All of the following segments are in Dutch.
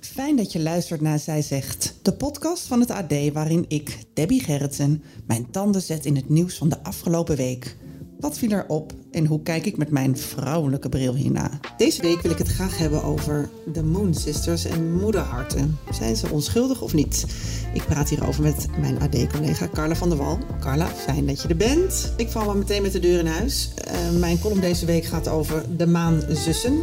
Fijn dat je luistert naar Zij Zegt, de podcast van het AD waarin ik, Debbie Gerritsen, mijn tanden zet in het nieuws van de afgelopen week. Wat viel er op en hoe kijk ik met mijn vrouwelijke bril hierna? Deze week wil ik het graag hebben over de Moon Sisters en moederharten. Zijn ze onschuldig of niet? Ik praat hierover met mijn AD-collega Carla van der Wal. Carla, fijn dat je er bent. Ik val maar meteen met de deur in huis. Uh, mijn column deze week gaat over de maanzussen.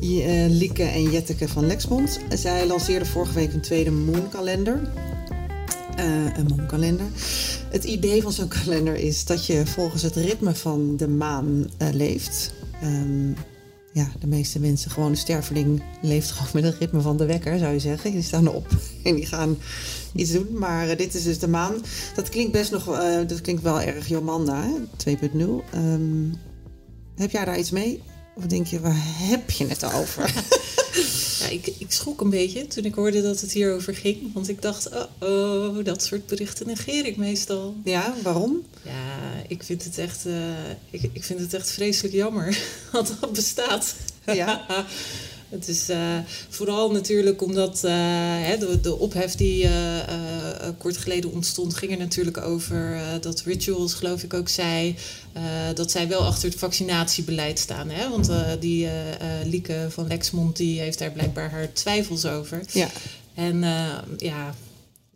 Uh, Lieke en Jetteke van Lexmond. Zij lanceerden vorige week een tweede moonkalender. Uh, een moonkalender. Het idee van zo'n kalender is dat je volgens het ritme van de maan uh, leeft. Um, ja, de meeste mensen, gewoon de sterveling, leeft gewoon met het ritme van de wekker, zou je zeggen. Die staan op en die gaan iets doen. Maar dit is dus de maan. Dat klinkt best nog, dat klinkt wel erg Jomanda, 2.0. Um, heb jij daar iets mee? Of denk je, waar heb je het over? Ja, ik, ik schrok een beetje toen ik hoorde dat het hierover ging. Want ik dacht, oh, oh dat soort berichten negeer ik meestal. Ja, waarom? Ja, ik vind het echt, uh, ik, ik vind het echt vreselijk jammer dat dat bestaat. Ja. Het is uh, vooral natuurlijk omdat uh, hè, de, de ophef die uh, kort geleden ontstond, ging er natuurlijk over dat Rituals, geloof ik, ook zei dat zij wel achter het vaccinatiebeleid staan. Hè? Want die Lieke van Lexmond die heeft daar blijkbaar haar twijfels over. Ja. En ja,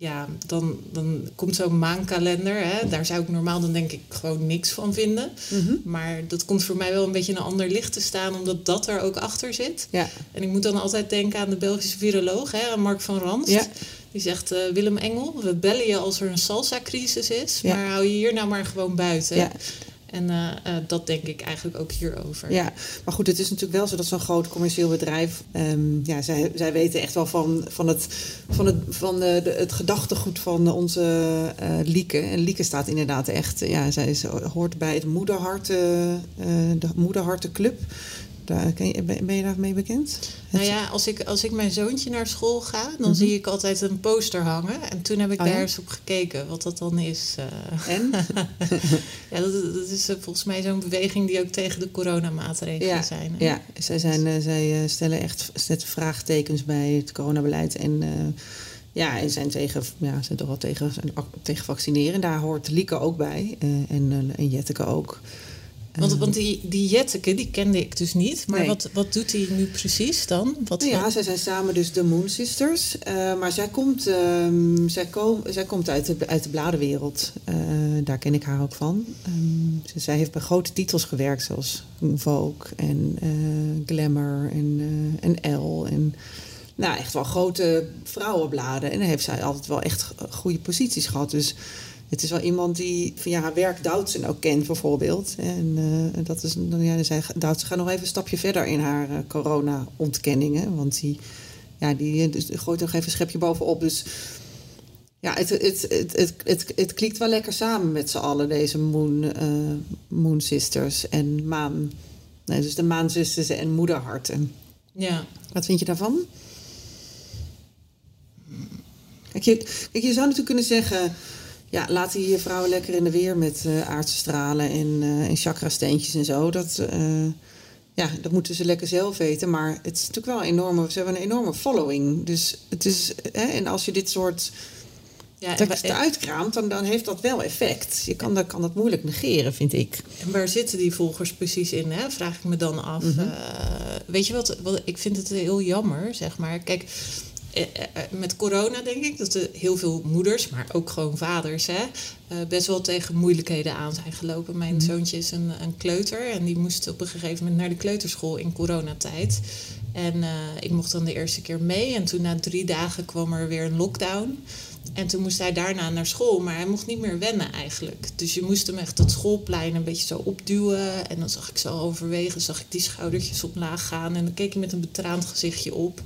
ja, dan, dan komt zo'n maankalender. Hè? Daar zou ik normaal dan denk ik gewoon niks van vinden. Mhm. Maar dat komt voor mij wel een beetje in een ander licht te staan, omdat dat er ook achter zit. Ja. En ik moet dan altijd denken aan de Belgische viroloog, hè, aan Mark van Ranst. Ja. Die zegt, uh, Willem Engel, we bellen je als er een salsa-crisis is, Ja. maar hou je hier nou maar gewoon buiten. En uh, uh, dat denk ik eigenlijk ook hierover. Ja, maar goed, het is natuurlijk wel zo dat zo'n groot commercieel bedrijf, um, ja, zij, zij weten echt wel van, van, het, van, het, van de, het gedachtegoed van onze uh, Lieke. En Lieke staat inderdaad echt, ja, zij is, hoort bij het Moederharten, de Moederhartenclub. Daar, je, ben je daarmee bekend? Nou ja, als ik, als ik mijn zoontje naar school ga, dan Mhm. zie ik altijd een poster hangen. En toen heb ik Oh, daar ja? eens op gekeken wat dat dan is. Uh, En? ja, dat, dat is uh, volgens mij zo'n beweging die ook tegen de coronamaatregelen ja, zijn. Hè? Ja, zij, zijn, uh, zij stellen echt zetten vraagtekens bij het coronabeleid. En ja, en zijn, tegen, ja, zijn toch wel tegen, zijn tegen vaccineren. Daar hoort Lieke ook bij. en, en Jetteke ook. Want, want die, die Jetteke, die kende ik dus niet. Maar Nee. wat, wat doet hij nu precies dan? Wat Ja, zij zijn samen dus de Moon Sisters. Uh, maar zij komt, um, zij, kom, zij komt uit de, uit de bladenwereld. Uh, daar ken ik haar ook van. Um, zij heeft bij grote titels gewerkt, zoals Vogue en uh, Glamour en, en Elle. En nou, echt wel grote vrouwenbladen. En dan heeft zij altijd wel echt goede posities gehad. Dus het is wel iemand die via haar werk Doutzen ook kent, bijvoorbeeld. En uh, dat is, ja, zij, Doutzen gaat nog even een stapje verder in haar uh, corona-ontkenningen. Want die, ja, die dus, gooit nog even een schepje bovenop. Dus ja, het, het, het, het, het, het klikt wel lekker samen met z'n allen, deze Moon, uh, moon Sisters en Maan. Nee, dus de Maanzusters en Moederharten. Ja. Wat vind je daarvan? Kijk, je, kijk, je zou natuurlijk kunnen zeggen ja, laat die vrouwen lekker in de weer met uh, aardse stralen en, uh, en chakra-steentjes en zo. Dat, uh, ja, dat moeten ze lekker zelf weten. Maar het is natuurlijk wel een enorme, ze hebben een enorme following. Dus het is, hè, en als je dit soort ja, teksten uitkraamt, dan, dan heeft dat wel effect. Je kan, dat, kan dat moeilijk negeren, vind ik. En waar zitten die volgers precies in, hè? vraag ik me dan af. Mm-hmm. weet je wat, wat, ik vind het heel jammer, zeg maar. Kijk, met corona denk ik dat er heel veel moeders, maar ook gewoon vaders, hè, best wel tegen moeilijkheden aan zijn gelopen. Mijn mm. zoontje is een, een, kleuter en die moest op een gegeven moment naar de kleuterschool in coronatijd. En uh, ik mocht dan de eerste keer mee en toen na drie dagen kwam er weer een lockdown. En toen moest hij daarna naar school, maar hij mocht niet meer wennen eigenlijk. Dus je moest hem echt dat schoolplein een beetje zo opduwen. En dan zag ik zo overwegen, zag ik die schoudertjes omlaag gaan. En dan keek hij met een betraand gezichtje op.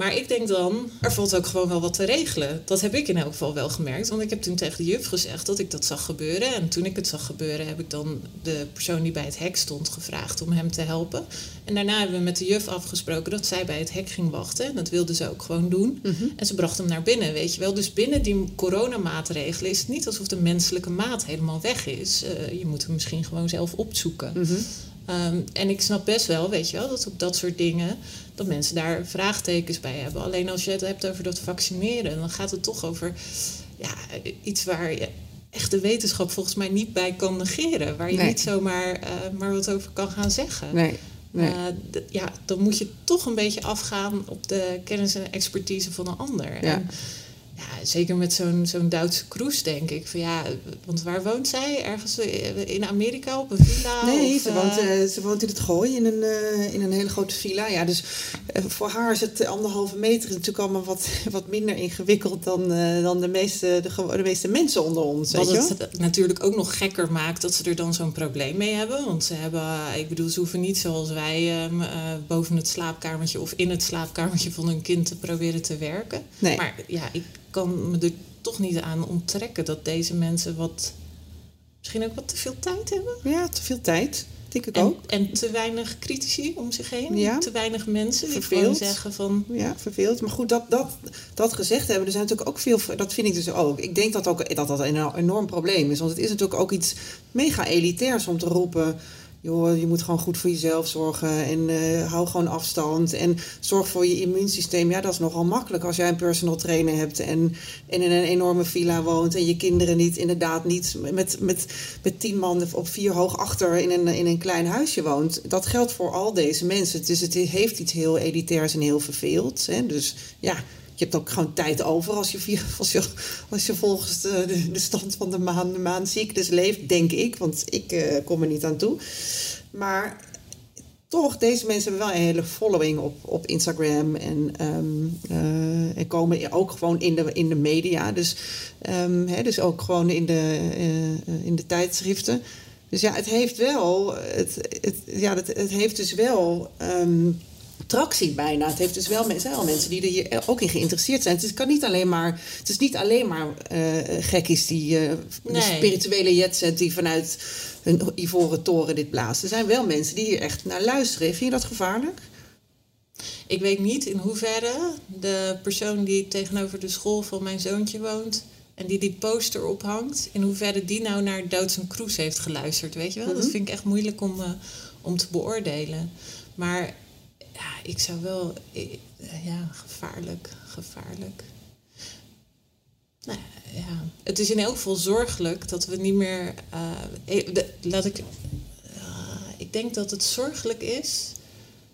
Maar ik denk dan, er valt ook gewoon wel wat te regelen. Dat heb ik in elk geval wel gemerkt. Want ik heb toen tegen de juf gezegd dat ik dat zag gebeuren. En toen ik het zag gebeuren, heb ik dan de persoon die bij het hek stond gevraagd om hem te helpen. En daarna hebben we met de juf afgesproken dat zij bij het hek ging wachten. En dat wilde ze ook gewoon doen. Mhm. En ze bracht hem naar binnen, weet je wel. Dus binnen die coronamaatregelen is het niet alsof de menselijke maat helemaal weg is. Eh, je moet hem misschien gewoon zelf opzoeken. Mhm. Um, en ik snap best wel, weet je wel, dat op dat soort dingen, dat mensen daar vraagtekens bij hebben. Alleen als je het hebt over dat vaccineren, dan gaat het toch over ja, iets waar je echt de wetenschap volgens mij niet bij kan negeren. Waar je Nee. niet zomaar uh, maar wat over kan gaan zeggen. Nee. nee. Uh, d- ja, dan moet je toch een beetje afgaan op de kennis en expertise van een ander. Ja. En, ja, zeker met zo'n zo'n Duitse cruise denk ik. Van ja, want waar woont zij? Ergens in Amerika op een villa? Nee, of, ze, uh, woont, uh, ze woont in het Gooi in een, uh, in een hele grote villa. Ja, dus uh, voor haar is het anderhalve meter natuurlijk allemaal wat, wat minder ingewikkeld dan, dan de, meeste, de, de meeste mensen onder ons. Wat weet je het natuurlijk ook nog gekker maakt dat ze er dan zo'n probleem mee hebben. Want ze hebben, ik bedoel, ze hoeven niet zoals wij um, boven het slaapkamertje of in het slaapkamertje van hun kind te proberen te werken. Nee. Maar ja, ik kan me er toch niet aan onttrekken dat deze mensen wat misschien ook wat te veel tijd hebben. Ja, te veel tijd. Denk ik en, ook. En te weinig critici om zich heen. Ja. Te weinig mensen die Verveeld. gewoon zeggen van... Ja, verveeld. Maar goed, dat, dat, dat gezegd hebben, er zijn natuurlijk ook veel... Dat vind ik dus ook. Ik denk dat ook, dat, dat een enorm probleem is. Want het is natuurlijk ook iets mega elitairs om te roepen... joh, je moet gewoon goed voor jezelf zorgen en uh, hou gewoon afstand en zorg voor je immuunsysteem. Ja, dat is nogal makkelijk als jij een personal trainer hebt en, en in een enorme villa woont en je kinderen niet, inderdaad niet met, met, met tien man op vier hoog achter in een, in een klein huisje woont. Dat geldt voor al deze mensen. Dus het heeft iets heel elitairs en heel verveeld. Hè? Dus ja, je hebt ook gewoon tijd over als je, volgens de, de, stand van de maan, de maancyclus leeft, denk ik. Want ik uh, kom er niet aan toe. Maar toch, deze mensen hebben wel een hele following op, op Instagram. En, um, uh, en komen ook gewoon in de, in de media. Dus, um, hè, dus ook gewoon in de, uh, in de tijdschriften. Dus ja, het heeft wel. Het, ja, het, het heeft dus wel. Um, tractie bijna. Het heeft dus wel mensen, wel mensen die er hier ook in geïnteresseerd zijn. Het kan niet alleen maar, het is niet alleen maar uh, gekkies die uh, nee. de spirituele jetset die vanuit een ivoren toren dit blaast. Er zijn wel mensen die hier echt naar luisteren. Vind je dat gevaarlijk? Ik weet niet in hoeverre de persoon die tegenover de school van mijn zoontje woont en die die poster ophangt, in hoeverre die nou naar Duitse Cruise heeft geluisterd, weet je wel? Dat vind ik echt moeilijk om, uh, om te beoordelen. Maar ja, ik zou wel. Ja, gevaarlijk. Gevaarlijk. Nou ja, het is in elk geval zorgelijk dat we niet meer. Uh, de, laat ik. Uh, ik denk dat het zorgelijk is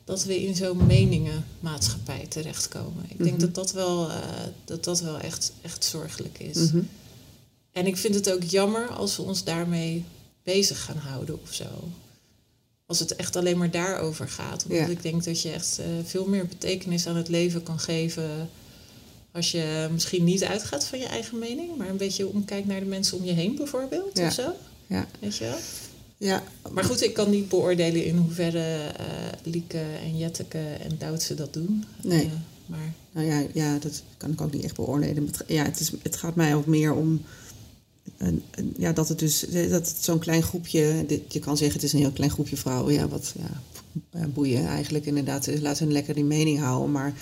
dat we in zo'n meningenmaatschappij terechtkomen. Ik denk mm-hmm. dat dat wel, uh, dat dat wel echt, echt zorgelijk is. Mm-hmm. En ik vind het ook jammer als we ons daarmee bezig gaan houden of zo als het echt alleen maar daarover gaat. Omdat ja. ik denk dat je echt uh, veel meer betekenis aan het leven kan geven. Als je misschien niet uitgaat van je eigen mening, maar een beetje omkijkt naar de mensen om je heen, bijvoorbeeld. Ja. Of zo. Ja. Weet je wel? Ja. Maar goed, ik kan niet beoordelen in hoeverre uh, Lieke en Jetteke en Doutse dat doen. Nee. Uh, maar... Nou ja, ja, dat kan ik ook niet echt beoordelen. Ja, het, is, het gaat mij ook meer om ja, dat het dus dat het zo'n klein groepje, dit, je kan zeggen het is een heel klein groepje vrouwen, ja, wat ja, boeien eigenlijk inderdaad, laat hen lekker die mening houden, maar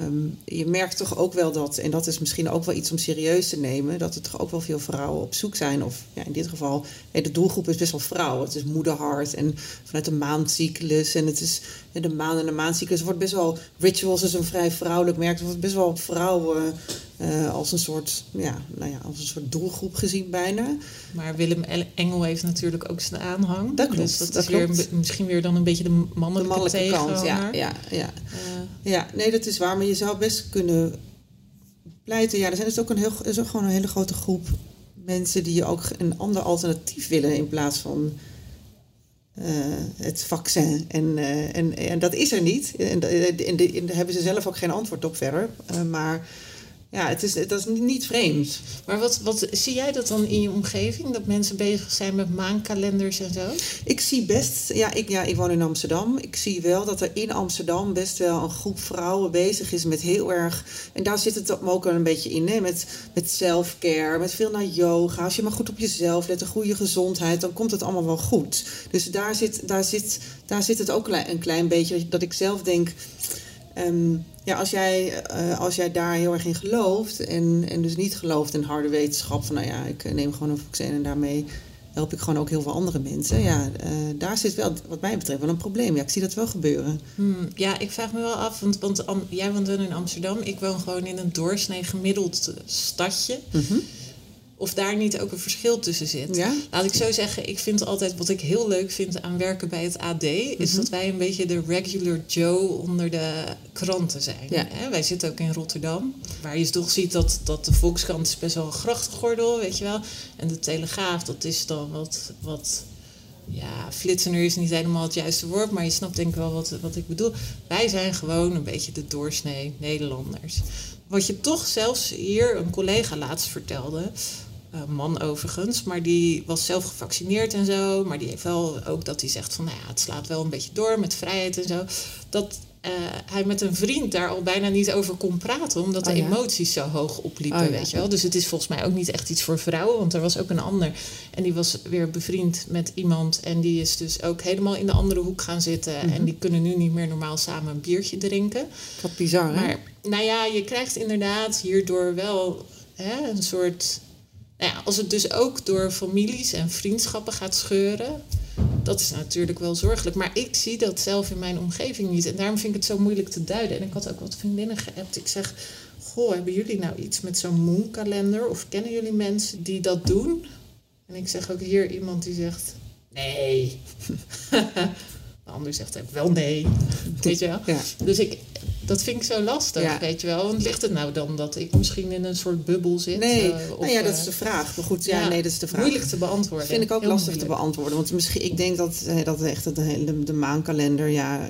um, je merkt toch ook wel dat, en dat is misschien ook wel iets om serieus te nemen, dat er toch ook wel veel vrouwen op zoek zijn, of ja, in dit geval, de doelgroep is best wel vrouwen, het is moederhart en vanuit de maandcyclus en het is de maan en de maandcyclus wordt best wel, rituals is een vrij vrouwelijk merk, het wordt best wel vrouwen uh, als een soort, ja, nou ja, als een soort doelgroep gezien bijna. Maar Willem Engel heeft natuurlijk ook zijn aanhang. Dat klopt. Dus dat, dat is weer, misschien weer dan een beetje de mannelijke, de mannelijke kant. Ja, ja, ja. Uh, ja, nee, dat is waar. Maar je zou best kunnen pleiten. Ja, er zijn dus ook een heel, er is ook gewoon een hele grote groep mensen die ook een ander alternatief willen in plaats van uh, het vaccin. En, uh, en, en dat is er niet. En, en, en, en daar hebben ze zelf ook geen antwoord op verder. Uh, maar ja, het is, dat is niet vreemd. Maar wat, wat zie jij dat dan in je omgeving? Dat mensen bezig zijn met maankalenders en zo? Ik zie best, ja ik, ja, ik woon in Amsterdam. Ik zie wel dat er in Amsterdam best wel een groep vrouwen bezig is met heel erg. En daar zit het ook een beetje in, met, met self-care, met veel naar yoga. Als je maar goed op jezelf let, een goede gezondheid, dan komt het allemaal wel goed. Dus daar zit, daar zit, daar zit het ook een klein beetje dat ik zelf denk. Ehm, ja, als jij, uh, als jij daar heel erg in gelooft en, en dus niet gelooft in harde wetenschap, van nou ja, ik eh, neem gewoon een vaccin en daarmee help ik gewoon ook heel veel andere mensen. Ja, uh, daar zit wel, wat mij betreft, wel een probleem. Ja, ik zie dat wel gebeuren. Hmm, ja, ik vraag me wel af, want, want jij woont in Amsterdam, ik woon gewoon in een doorsnee gemiddeld stadje. Mm of daar niet ook een verschil tussen zit. Ja? Laat ik zo zeggen, ik vind altijd wat ik heel leuk vind aan werken bij het AD, is mhm. dat wij een beetje de regular Joe onder de kranten zijn. Ja. Wij zitten ook in Rotterdam, waar je toch ziet dat, dat de Volkskrant is best wel een grachtgordel, weet je wel. En de Telegraaf, dat is dan wat, wat ja, flitsender is niet helemaal het juiste woord, maar je snapt denk ik wel wat, wat ik bedoel. Wij zijn gewoon een beetje de doorsnee Nederlanders. Wat je toch zelfs hier een collega laatst vertelde, uh, man overigens, maar die was zelf gevaccineerd en zo. Maar die heeft wel ook dat hij zegt van, nou ja, het slaat wel een beetje door met vrijheid en zo. Dat uh, hij met een vriend daar al bijna niet over kon praten, omdat de oh emoties zo hoog opliepen, oh weet je wel. Dus het is volgens mij ook niet echt iets voor vrouwen, want er was ook een ander. En die was weer bevriend met iemand en die is dus ook helemaal in de andere hoek gaan zitten. En mhm. die kunnen nu niet meer normaal samen een biertje drinken. Wat bizar, hè? Maar nou ja, je krijgt inderdaad hierdoor wel hè, een soort nou ja, als het dus ook door families en vriendschappen gaat scheuren, dat is natuurlijk wel zorgelijk. Maar ik zie dat zelf in mijn omgeving niet. En daarom vind ik het zo moeilijk te duiden. En ik had ook wat vriendinnen geappt. Ik zeg, goh, hebben jullie nou iets met zo'n moonkalender? Of kennen jullie mensen die dat doen? En ik zeg ook hier iemand die zegt, nee. De ander zegt wel nee. Weet je wel? Ja. Dus ik, dat vind ik zo lastig, weet je wel. Want ligt het nou dan dat ik misschien in een soort bubbel zit? Nee, uh, of, nou ja, dat is de vraag. Maar goed, ja, nee, dat is de vraag. Moeilijk te beantwoorden. Vind ik ook lastig te beantwoorden. Want misschien, ik denk dat, eh, dat echt de, de, de maankalender, ja,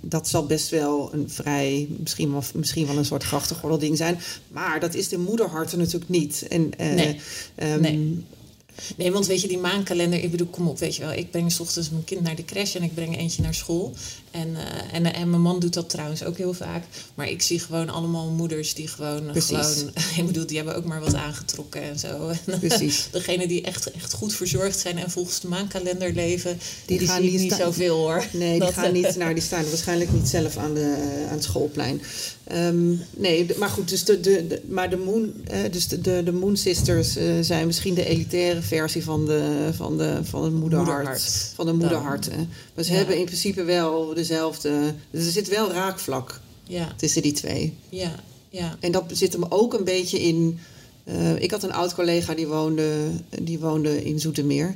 dat zal best wel een vrij, misschien wel, misschien wel een soort grachtengordel zijn. Maar dat is de moederharten natuurlijk niet. En, nee. Um, nee. Nee, want weet je, die maankalender, ik bedoel, kom op, weet je wel. Ik breng s ochtends mijn kind naar de crash en ik breng eentje naar school. En, uh, en, en mijn man doet dat trouwens ook heel vaak. Maar ik zie gewoon allemaal moeders die gewoon, gewoon ik bedoel, die hebben ook maar wat aangetrokken en zo. Precies. Degene die echt, echt goed verzorgd zijn en volgens de maankalender leven, die, die gaan niet, niet zoveel hoor. Nee, die gaan niet naar, die staan waarschijnlijk niet zelf aan, de, aan het schoolplein. Um, nee, maar goed, dus de, de, maar de Moon, uh, dus de, de, de Moon Sisters uh, zijn misschien de elitaire versie van de, van de, van het moederhart. moederhart. Van de moederhart. Maar ze ja. hebben in principe wel dezelfde. Dus er zit wel raakvlak ja. tussen die twee. Ja, ja. En dat zit hem ook een beetje in. Uh, ik had een oud collega die woonde, die woonde in Zoetermeer.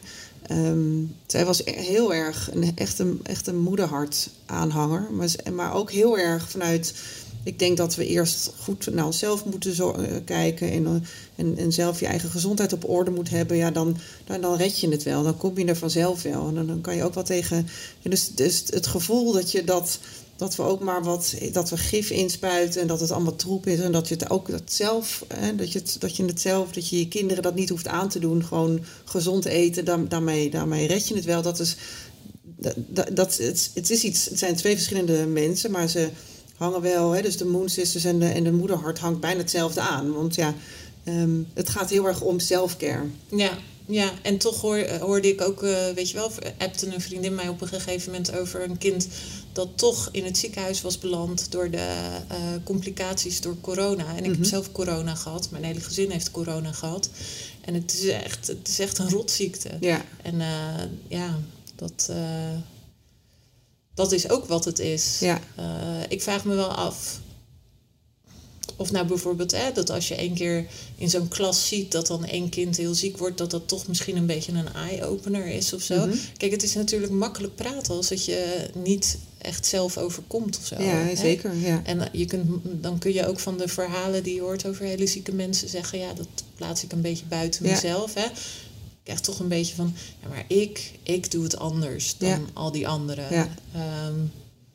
Um, zij was e-, heel erg een, echt, een, echt een moederhart aanhanger. Maar, maar ook heel erg vanuit ik denk dat we eerst goed naar onszelf moeten uh, kijken en, uh, en, en, zelf je eigen gezondheid op orde moet hebben. Ja, dan, dan, dan red je het wel. Dan kom je er vanzelf wel. En dan, dan kan je ook wat tegen. dus, dus het gevoel dat je dat. Dat we ook maar wat, dat we gif inspuiten en dat het allemaal troep is. En dat je het ook dat zelf, hè, dat, je het, dat je het zelf, dat je je kinderen dat niet hoeft aan te doen. Gewoon gezond eten, daarmee, daarmee red je het wel. Dat is, dat, dat, het, het, is iets, het zijn twee verschillende mensen, maar ze, hangen wel, hè, dus de Moon Sisters en de, en de moederhart hangt bijna hetzelfde aan. Want ja, um, het gaat heel erg om selfcare. Ja, ja, en toch hoor, hoorde ik ook, uh, weet je wel, appte een vriendin mij op een gegeven moment over een kind dat toch in het ziekenhuis was beland door de uh, complicaties door corona. En ik heb mhm. zelf corona gehad, mijn hele gezin heeft corona gehad. En het is echt, het is echt een rotziekte. Ja. En uh, ja, dat dat is ook wat het is. Ja. Uh, ik vraag me wel af. Of nou bijvoorbeeld, hè, dat als je één keer in zo'n klas ziet dat dan één kind heel ziek wordt, dat dat toch misschien een beetje een eye-opener is of zo. Mhm. Kijk, het is natuurlijk makkelijk praten als het je niet echt zelf overkomt of zo. Ja, hè? zeker. Ja. En je kunt, dan kun je ook van de verhalen die je hoort over hele zieke mensen zeggen, ja, dat plaats ik een beetje buiten mezelf. Hè? Krijg toch een beetje van, ja, maar ik, ik doe het anders dan al die anderen. Ja. Um,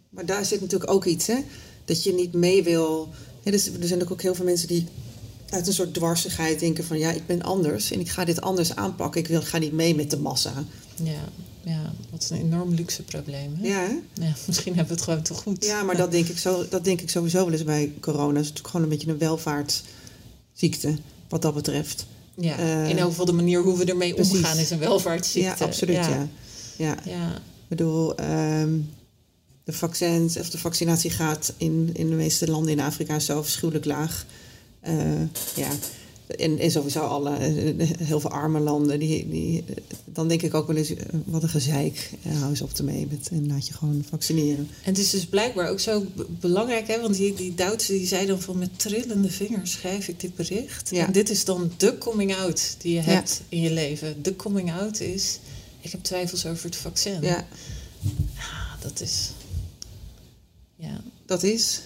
maar daar zit natuurlijk ook iets, hè? dat je niet mee wil. Ja, dus, er zijn ook heel veel mensen die uit een soort dwarsigheid denken van ja, ik ben anders en ik ga dit anders aanpakken. Ik wil, ga niet mee met de massa. Ja, ja, wat een enorm luxe probleem. Hè? Ja, hè? Ja, misschien hebben we het gewoon te goed. Ja, maar dat denk ik, zo, dat denk ik sowieso wel eens bij corona. Het is natuurlijk gewoon een beetje een welvaartsziekte wat dat betreft. Ja, Eh, in elk geval de manier hoe we ermee precies. omgaan is een welvaartsziekte. Ja, absoluut, ja. ja. ja. Ik bedoel, ehm, de vaccins of de vaccinatiegraad in, in de meeste landen in Afrika zo afschuwelijk laag. Eh, ja. En, en sowieso alle, eh, heel veel arme landen. Die, die, dan denk ik ook wel eens, eh, wat een gezeik. Eh, hou eens op ermee met, en laat je gewoon vaccineren. En het is dus blijkbaar ook zo belangrijk, hè? want die, die Duitse die zei dan van met trillende vingers schrijf ik dit bericht. Ja. En dit is dan de coming out die je Ja. hebt in je leven. De coming out is, ik heb twijfels over het vaccin. Ja, Ah, dat is, ja. dat is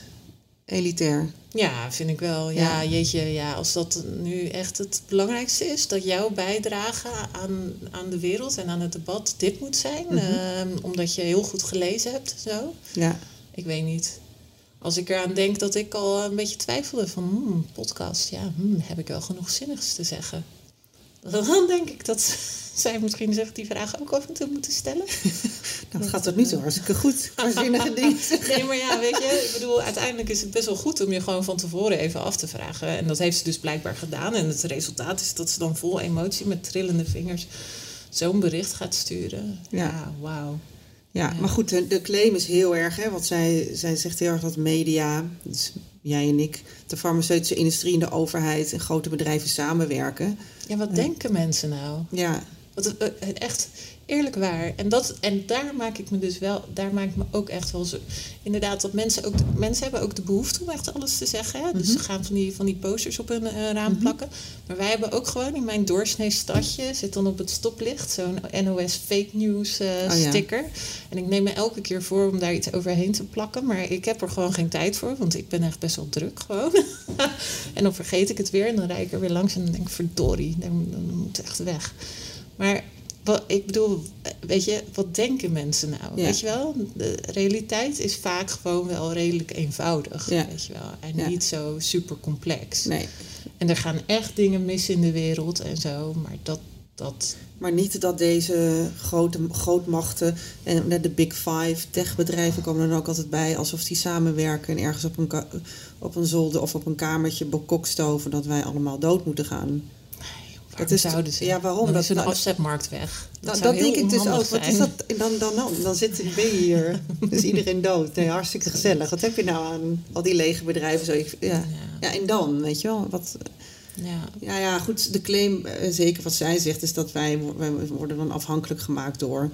elitair. Ja, vind ik wel. Ja, Ja. jeetje, ja, als dat nu echt het belangrijkste is, dat jouw bijdrage aan, aan de wereld en aan het debat dit moet zijn, Mhm. ehm, omdat je heel goed gelezen hebt zo. Ja, Ik weet niet. Als ik eraan denk dat ik al een beetje twijfelde van hmm, podcast, ja, hmm, heb ik wel genoeg zinnigs te zeggen. Dan denk ik dat zij misschien zich die vraag ook af en toe moeten stellen. nou, het gaat tot nu toe hartstikke goed. Waanzinnige zeggen. Nee, maar ja, weet je, ik bedoel, uiteindelijk is het best wel goed om je gewoon van tevoren even af te vragen. En dat heeft ze dus blijkbaar gedaan. En het resultaat is dat ze dan vol emotie met trillende vingers zo'n bericht gaat sturen. Ja. Ja, wauw. Ja, maar goed, de, de claim is heel erg, hè, want zij, zij zegt heel erg dat media, dus jij en ik, de farmaceutische industrie en de overheid en grote bedrijven samenwerken. Ja, wat denken mensen nou? Ja, Wat, eh, eh, echt eerlijk waar. En, dat, en daar maak ik me dus wel, daar maak ik me ook echt wel zo. Inderdaad, dat mensen ook, de, mensen hebben ook de behoefte om echt alles te zeggen. Hè? Dus ze gaan van die, van die posters op hun eh, raam plakken. Maar wij hebben ook gewoon in mijn doorsnee stadje, zit dan op het stoplicht, zo'n NOS fake news eh, Oh ja. sticker. En ik neem me elke keer voor om daar iets overheen te plakken. Maar ik heb er gewoon geen tijd voor, want ik ben echt best wel druk gewoon. en dan vergeet ik het weer en dan rijd ik er weer langs en dan denk ik, verdorie, dan, dan moet het echt weg. Maar ik bedoel, weet je, wat denken mensen nou? Ja. Weet je wel? De realiteit is vaak gewoon wel redelijk eenvoudig. Ja. Weet je wel? En Ja. niet zo super complex. nee. En er gaan echt dingen mis in de wereld en zo. Maar dat, dat Maar niet dat deze grote grootmachten en de Big Five techbedrijven komen er ook altijd bij alsof die samenwerken en ergens op een, op een zolder of op een kamertje bekokstoven dat wij allemaal dood moeten gaan. Waarom is- zouden ze? ja, waarom? Dan Dat- is een nou, afzetmarkt weg. Dat, Nou, dat denk ik dus ook. Wat is dat? Dan, dan, dan, dan zit ben je hier. is iedereen dood. Nee, hartstikke gezellig. Wat heb je nou aan al die lege bedrijven? Zo, ik, ja. Ja. en dan, weet je wel. Wat, Ja. ja, ja, goed. De claim, eh, zeker wat zij zegt, is dat wij, wij worden dan afhankelijk gemaakt door...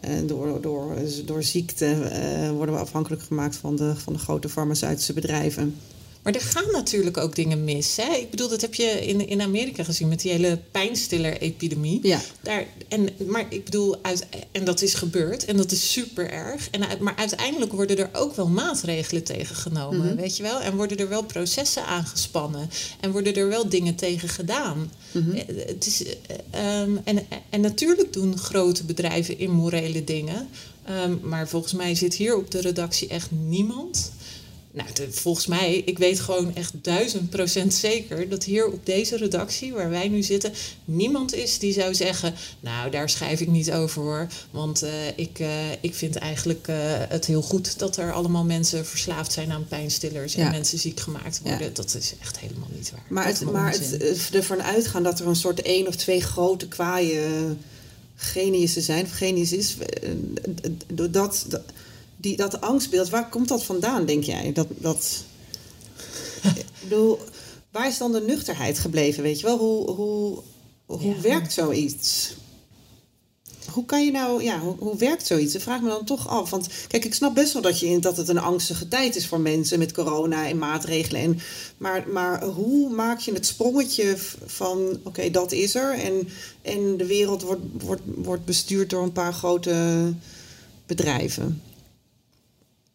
eh, door, door, door ziekte eh, worden we afhankelijk gemaakt van de, van de grote farmaceutische bedrijven. Maar er gaan natuurlijk ook dingen mis. Hè? Ik bedoel, dat heb je in, in Amerika gezien met die hele pijnstiller-epidemie. Ja. Daar, en, maar ik bedoel, uit, en dat is gebeurd en dat is super erg. En, uit- maar uiteindelijk worden er ook wel maatregelen tegen genomen, Mhm. weet je wel? En worden er wel processen aangespannen en worden er wel dingen tegen gedaan. Mhm. Eh, Het is, eh, ehm, en, en natuurlijk doen grote bedrijven immorele dingen. Ehm, maar volgens mij zit hier op de redactie echt niemand. Nou, de- volgens mij, ik weet gewoon echt duizend procent zeker dat hier op deze redactie waar wij nu zitten, niemand is die zou zeggen: Nou, daar schrijf ik niet over hoor. Want eh, ik, eh, ik vind eigenlijk eh, het heel goed dat er allemaal mensen verslaafd zijn aan pijnstillers Ja. en mensen ziek gemaakt worden. Ja. Dat is echt helemaal niet waar. Maar, het, maar het, ervan uitgaan dat er een soort één of twee grote kwaaie geniussen zijn, of genius is, dat, dat, die, dat angstbeeld, waar komt dat vandaan, denk jij? Dat, dat, ik bedoel, waar is dan de nuchterheid gebleven, weet je wel? Hoe, hoe, hoe Ja. werkt zoiets? Hoe kan je nou, ja, hoe, hoe werkt zoiets? Dat vraag me dan toch af. Want kijk, ik snap best wel dat, je, dat het een angstige tijd is voor mensen met corona en maatregelen. En, maar, maar hoe maak je het sprongetje van, oké, dat is er. En, en de wereld wordt, wordt, wordt bestuurd door een paar grote bedrijven?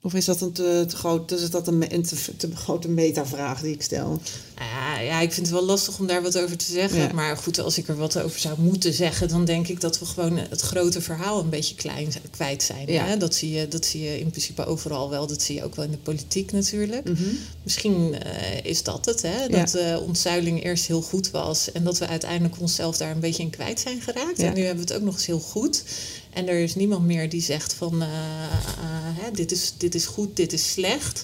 Of is dat een te, te groot, dus is dat een, te, te grote metavraag die ik stel? Nou Ja, ja, ik vind het wel lastig om daar wat over te zeggen. Maar goed, als ik er wat over zou moeten zeggen, dan denk ik dat we gewoon het grote verhaal een beetje klein kwijt zijn. Hè? Dat, zie je, dat zie je in principe overal wel. Dat zie je ook wel in de politiek natuurlijk. Mhm. Misschien uh, is dat het, hè? dat de uh, ontzuiling eerst heel goed was en dat we uiteindelijk onszelf daar een beetje in kwijt zijn geraakt. En nu hebben we het ook nog eens heel goed. En er is niemand meer die zegt van uh, hè, dit, is, dit is goed, dit is slecht.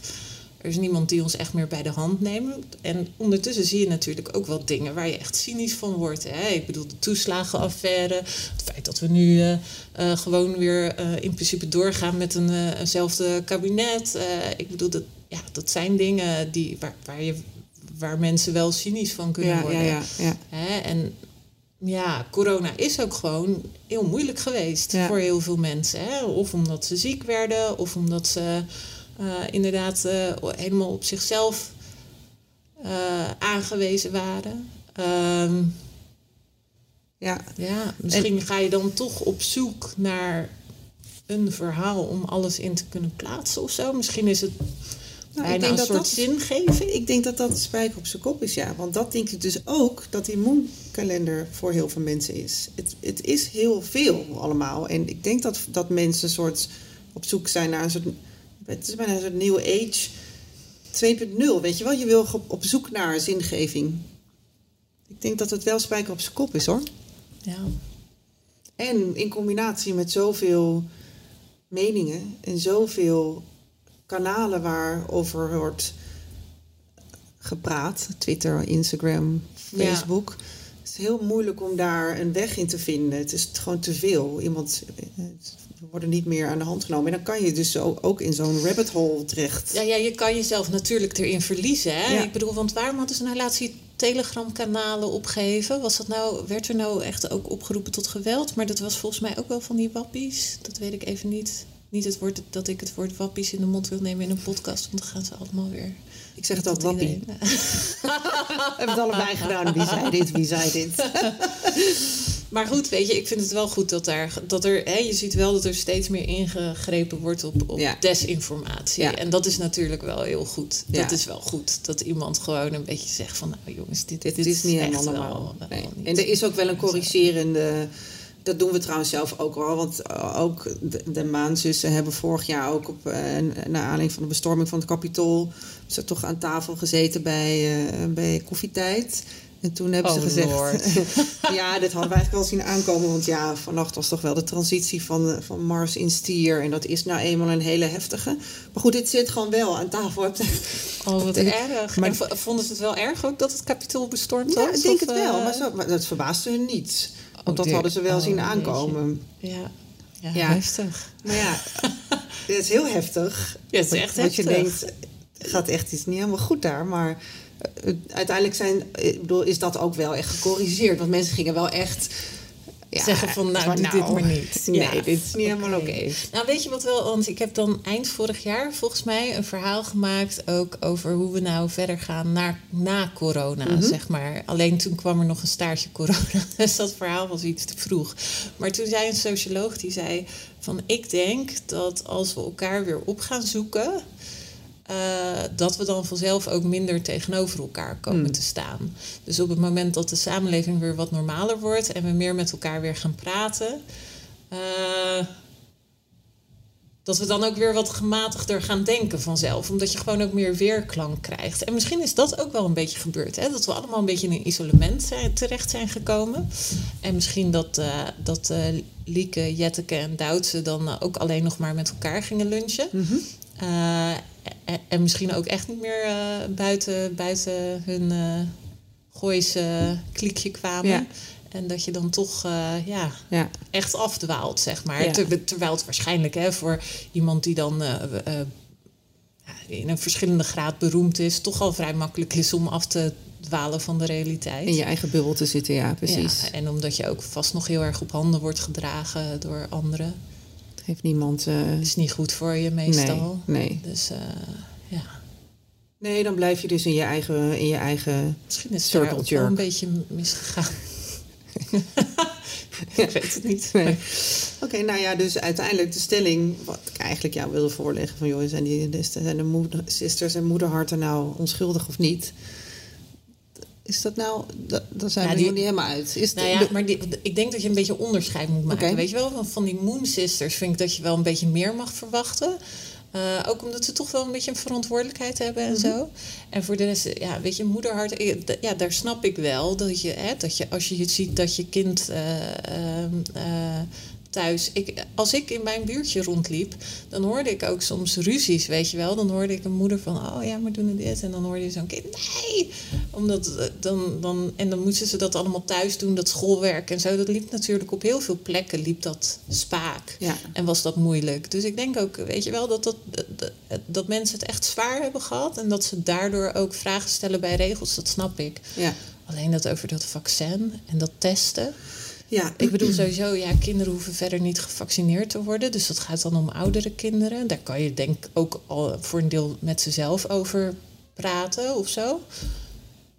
Er is niemand die ons echt meer bij de hand neemt. En ondertussen zie je natuurlijk ook wel dingen waar je echt cynisch van wordt. Hè? Ik bedoel, de toeslagenaffaire. Het feit dat we nu uh, uh, gewoon weer uh, in principe doorgaan met een, eenzelfde kabinet. ik bedoel, dat, ja, dat zijn dingen die, waar, waar, je, waar mensen wel cynisch van kunnen ja, worden. Ja, ja, Hè? En ja, corona is ook gewoon heel moeilijk geweest voor heel veel mensen. Hè? Of omdat ze ziek werden, of omdat ze uh, inderdaad uh, helemaal op zichzelf uh, aangewezen waren. Um, ja. ja, misschien en... ga je dan toch op zoek naar een verhaal om alles in te kunnen plaatsen of zo. Misschien is het nou, bijna een soort dat, zingeving. Ik denk dat dat de spijker op zijn kop is, ja. Want dat denk ik dus ook dat die moonkalender voor heel veel mensen is. Het, het is heel veel allemaal. En ik denk dat, dat mensen een soort op zoek zijn naar een soort het is bijna een soort nieuwe age 2.0, weet je wel? Je wil op zoek naar zingeving. Ik denk dat het wel spijker op zijn kop is hoor. Ja. En in combinatie met zoveel meningen en zoveel kanalen waarover wordt gepraat: Twitter, Instagram, Facebook. Ja. Het is heel moeilijk om daar een weg in te vinden. Het is gewoon te veel. Iemand worden niet meer aan de hand genomen. En dan kan je dus ook in zo'n rabbit hole terecht. Ja, ja, je kan jezelf natuurlijk erin verliezen. Hè? Ik bedoel, want waarom hadden ze nou laatst die Telegram-kanalen opgegeven? Was dat nou, werd er nou echt ook opgeroepen tot geweld? Maar dat was volgens mij ook wel van die wappies. Dat weet ik even niet. Niet het woord dat ik het woord wappies in de mond wil nemen in een podcast, want dan gaan ze allemaal weer. Ik zeg het altijd wappie. We hebben het allebei gedaan. Wie zei dit? Wie zei dit? Maar goed, weet je, ik vind het wel goed dat, daar, dat er, hè, je ziet wel dat er steeds meer ingegrepen wordt op, op desinformatie. En dat is natuurlijk wel heel goed. Dat is wel goed. Dat iemand gewoon een beetje zegt van, nou jongens, dit, dit, is niet helemaal normaal. Wel, nee. En er is ook wel een corrigerende dat doen we trouwens zelf ook wel. Want eh, ook de, de maanzussen hebben vorig jaar ook op, uh, naar aanleiding van de bestorming van het kapitool... ze toch aan tafel gezeten bij, uh, bij koffietijd. En toen hebben ze oh, gezegd... ja, dit hadden we eigenlijk wel zien aankomen. Want ja, vannacht was toch wel de transitie van, van Mars in stier. En dat is nou eenmaal een hele heftige. Maar goed, dit zit gewoon wel aan tafel. Oh, wat erg. Maar, en vonden ze het wel erg ook dat het kapitool bestormd was? Ja, ik denk het wel. Maar, zo, maar dat verbaasde hun niet. Want dat hadden ze wel oh, zien aankomen. Ja. Ja, ja, heftig. Maar ja, het is heel heftig. Ja, het is echt heftig. Dat je denkt, gaat echt iets niet helemaal goed daar. Maar eh, uiteindelijk zijn, ik bedoel, is dat ook wel echt gecorrigeerd. Want mensen gingen wel echt ja, zeggen van nou, doe nou, dit maar niet. Nee, dit is niet helemaal oké. Nou, weet je wat wel, want ik heb dan eind vorig jaar volgens mij een verhaal gemaakt ook over hoe we nou verder gaan naar, na corona, mhm. zeg maar. Alleen toen kwam er nog een staartje corona, dus dat verhaal was iets te vroeg. Maar toen zei een socioloog die zei van ik denk dat als we elkaar weer op gaan zoeken uh, dat we dan vanzelf ook minder tegenover elkaar komen hmm. te staan. Dus op het moment dat de samenleving weer wat normaler wordt en we meer met elkaar weer gaan praten, uh, dat we dan ook weer wat gematigder gaan denken vanzelf. Omdat je gewoon ook meer weerklank krijgt. En misschien is dat ook wel een beetje gebeurd. Hè? Dat we allemaal een beetje in een isolement zijn, terecht zijn gekomen. En misschien dat, uh, dat Lieke, Jetteke en Duitse dan ook alleen nog maar met elkaar gingen lunchen. Mm en, misschien ook echt niet meer uh, buiten, buiten hun uh, Gooise kliekje kwamen. En dat je dan toch uh, ja, ja, echt afdwaalt, zeg maar. terwijl het waarschijnlijk hè, voor iemand die dan in een verschillende graad beroemd is, toch al vrij makkelijk is om af te dwalen van de realiteit. In je eigen bubbel te zitten, ja, precies. Ja, en omdat je ook vast nog heel erg op handen wordt gedragen door anderen. Heeft niemand. Uh... is niet goed voor je meestal. Nee. nee. Dus uh, ja. Nee, dan blijf je dus in je eigen, in je eigen Misschien is het ook wel een beetje misgegaan. ik weet het niet. Nee. Oké, nou ja, dus uiteindelijk de stelling, wat ik eigenlijk jou wilde voorleggen: van joh, zijn, die, zijn de moeder, sisters en moederharten nou onschuldig of niet? Is dat nou, dat, daar zijn Ja, we nog niet helemaal uit. Is Nou ja, de- maar die, ik denk dat je een beetje onderscheid moet maken. Weet je wel, van, van die Moon Sisters vind ik dat je wel een beetje meer mag verwachten. Eh, ook omdat ze toch wel een beetje een verantwoordelijkheid hebben en zo. En voor de rest, ja, weet je, moederhart, eh, ja, daar snap ik wel dat je, hè, dat je als je ziet dat je kind eh, ehm, eh, thuis. Ik, als ik in mijn buurtje rondliep, dan hoorde ik ook soms ruzies, weet je wel. Dan hoorde ik een moeder van, oh ja, maar doen we dit. En dan hoorde je zo'n kind, nee. Omdat, eh, dan, dan, en dan moesten ze dat allemaal thuis doen, dat schoolwerk en zo. Dat liep natuurlijk op heel veel plekken, liep dat spaak. Ja. En was dat moeilijk. Dus ik denk ook, weet je wel, dat, dat, dat, dat mensen het echt zwaar hebben gehad. En dat ze daardoor ook vragen stellen bij regels, dat snap ik. ja. Alleen dat over dat vaccin en dat testen. Ja, Ik bedoel sowieso, ja, kinderen hoeven verder niet gevaccineerd te worden. Dus dat gaat dan om oudere kinderen. Daar kan je denk ik ook al voor een deel met ze zelf over praten of zo.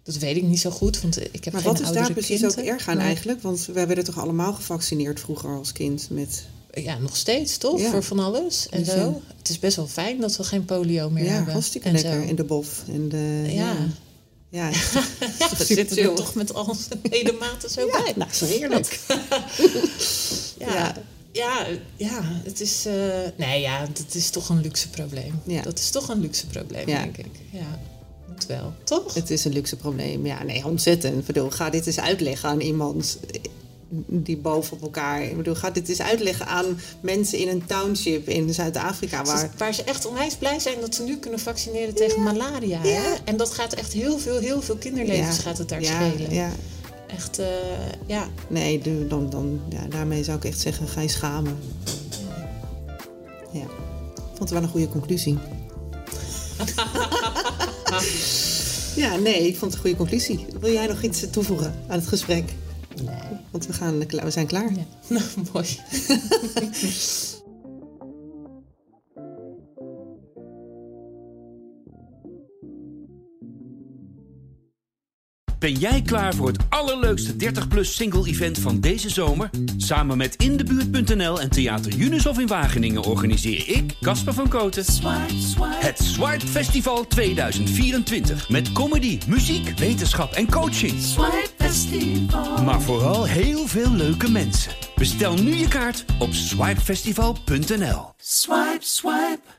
Dat weet ik niet zo goed, want ik heb maar geen wat is daar oudere precies kinderen. ook erg aan Maar- eigenlijk? Want wij werden toch allemaal gevaccineerd vroeger als kind met... Ja, nog steeds, toch? Ja. Voor van alles en Dus, zo. ja. Het is best wel fijn dat we geen polio meer ja, hebben. hartstikke en lekker. Zo. In de bof. En de, Ja. Ja. Super zitten er toch met al onze ledematen zo Ja, bij. nou, is heerlijk. Ja, Ja. ja. ja, het is. eh, nee, ja, dat is toch een luxe probleem. Ja. Dat is toch een luxe probleem, Ja. denk ik. Ja, moet wel. Toch? Het is een luxe probleem. Ja, nee, ontzettend. Ik bedoel, ga dit eens uitleggen aan iemand die boven op elkaar... Ik bedoel, ga dit eens uitleggen aan mensen in een township in Zuid-Afrika... waar Waar ze echt onwijs blij zijn dat ze nu kunnen vaccineren tegen malaria. Hè? En dat gaat echt heel veel, heel veel kinderlevens Ja, gaat het daar schelen. Ja, Echt, eh, ja. nee, dan, dan, ja, daarmee zou ik echt zeggen, ga je schamen. Ja, ik vond het wel een goede conclusie. ja, nee, ik vond het een goede conclusie. Wil jij nog iets toevoegen aan het gesprek? Nee. Want we, gaan, we zijn klaar. Ja. Nou, mooi. Ben jij klaar voor het allerleukste 30-plus single-event van deze zomer? Samen met Indebuurt.nl en Theater Junushof in Wageningen organiseer ik, Casper van Koten, het Swipe Festival 2024. Met comedy, muziek, wetenschap en coaching. Maar vooral heel veel leuke mensen. Bestel nu je kaart op swipefestival.nl. Swipe, swipe.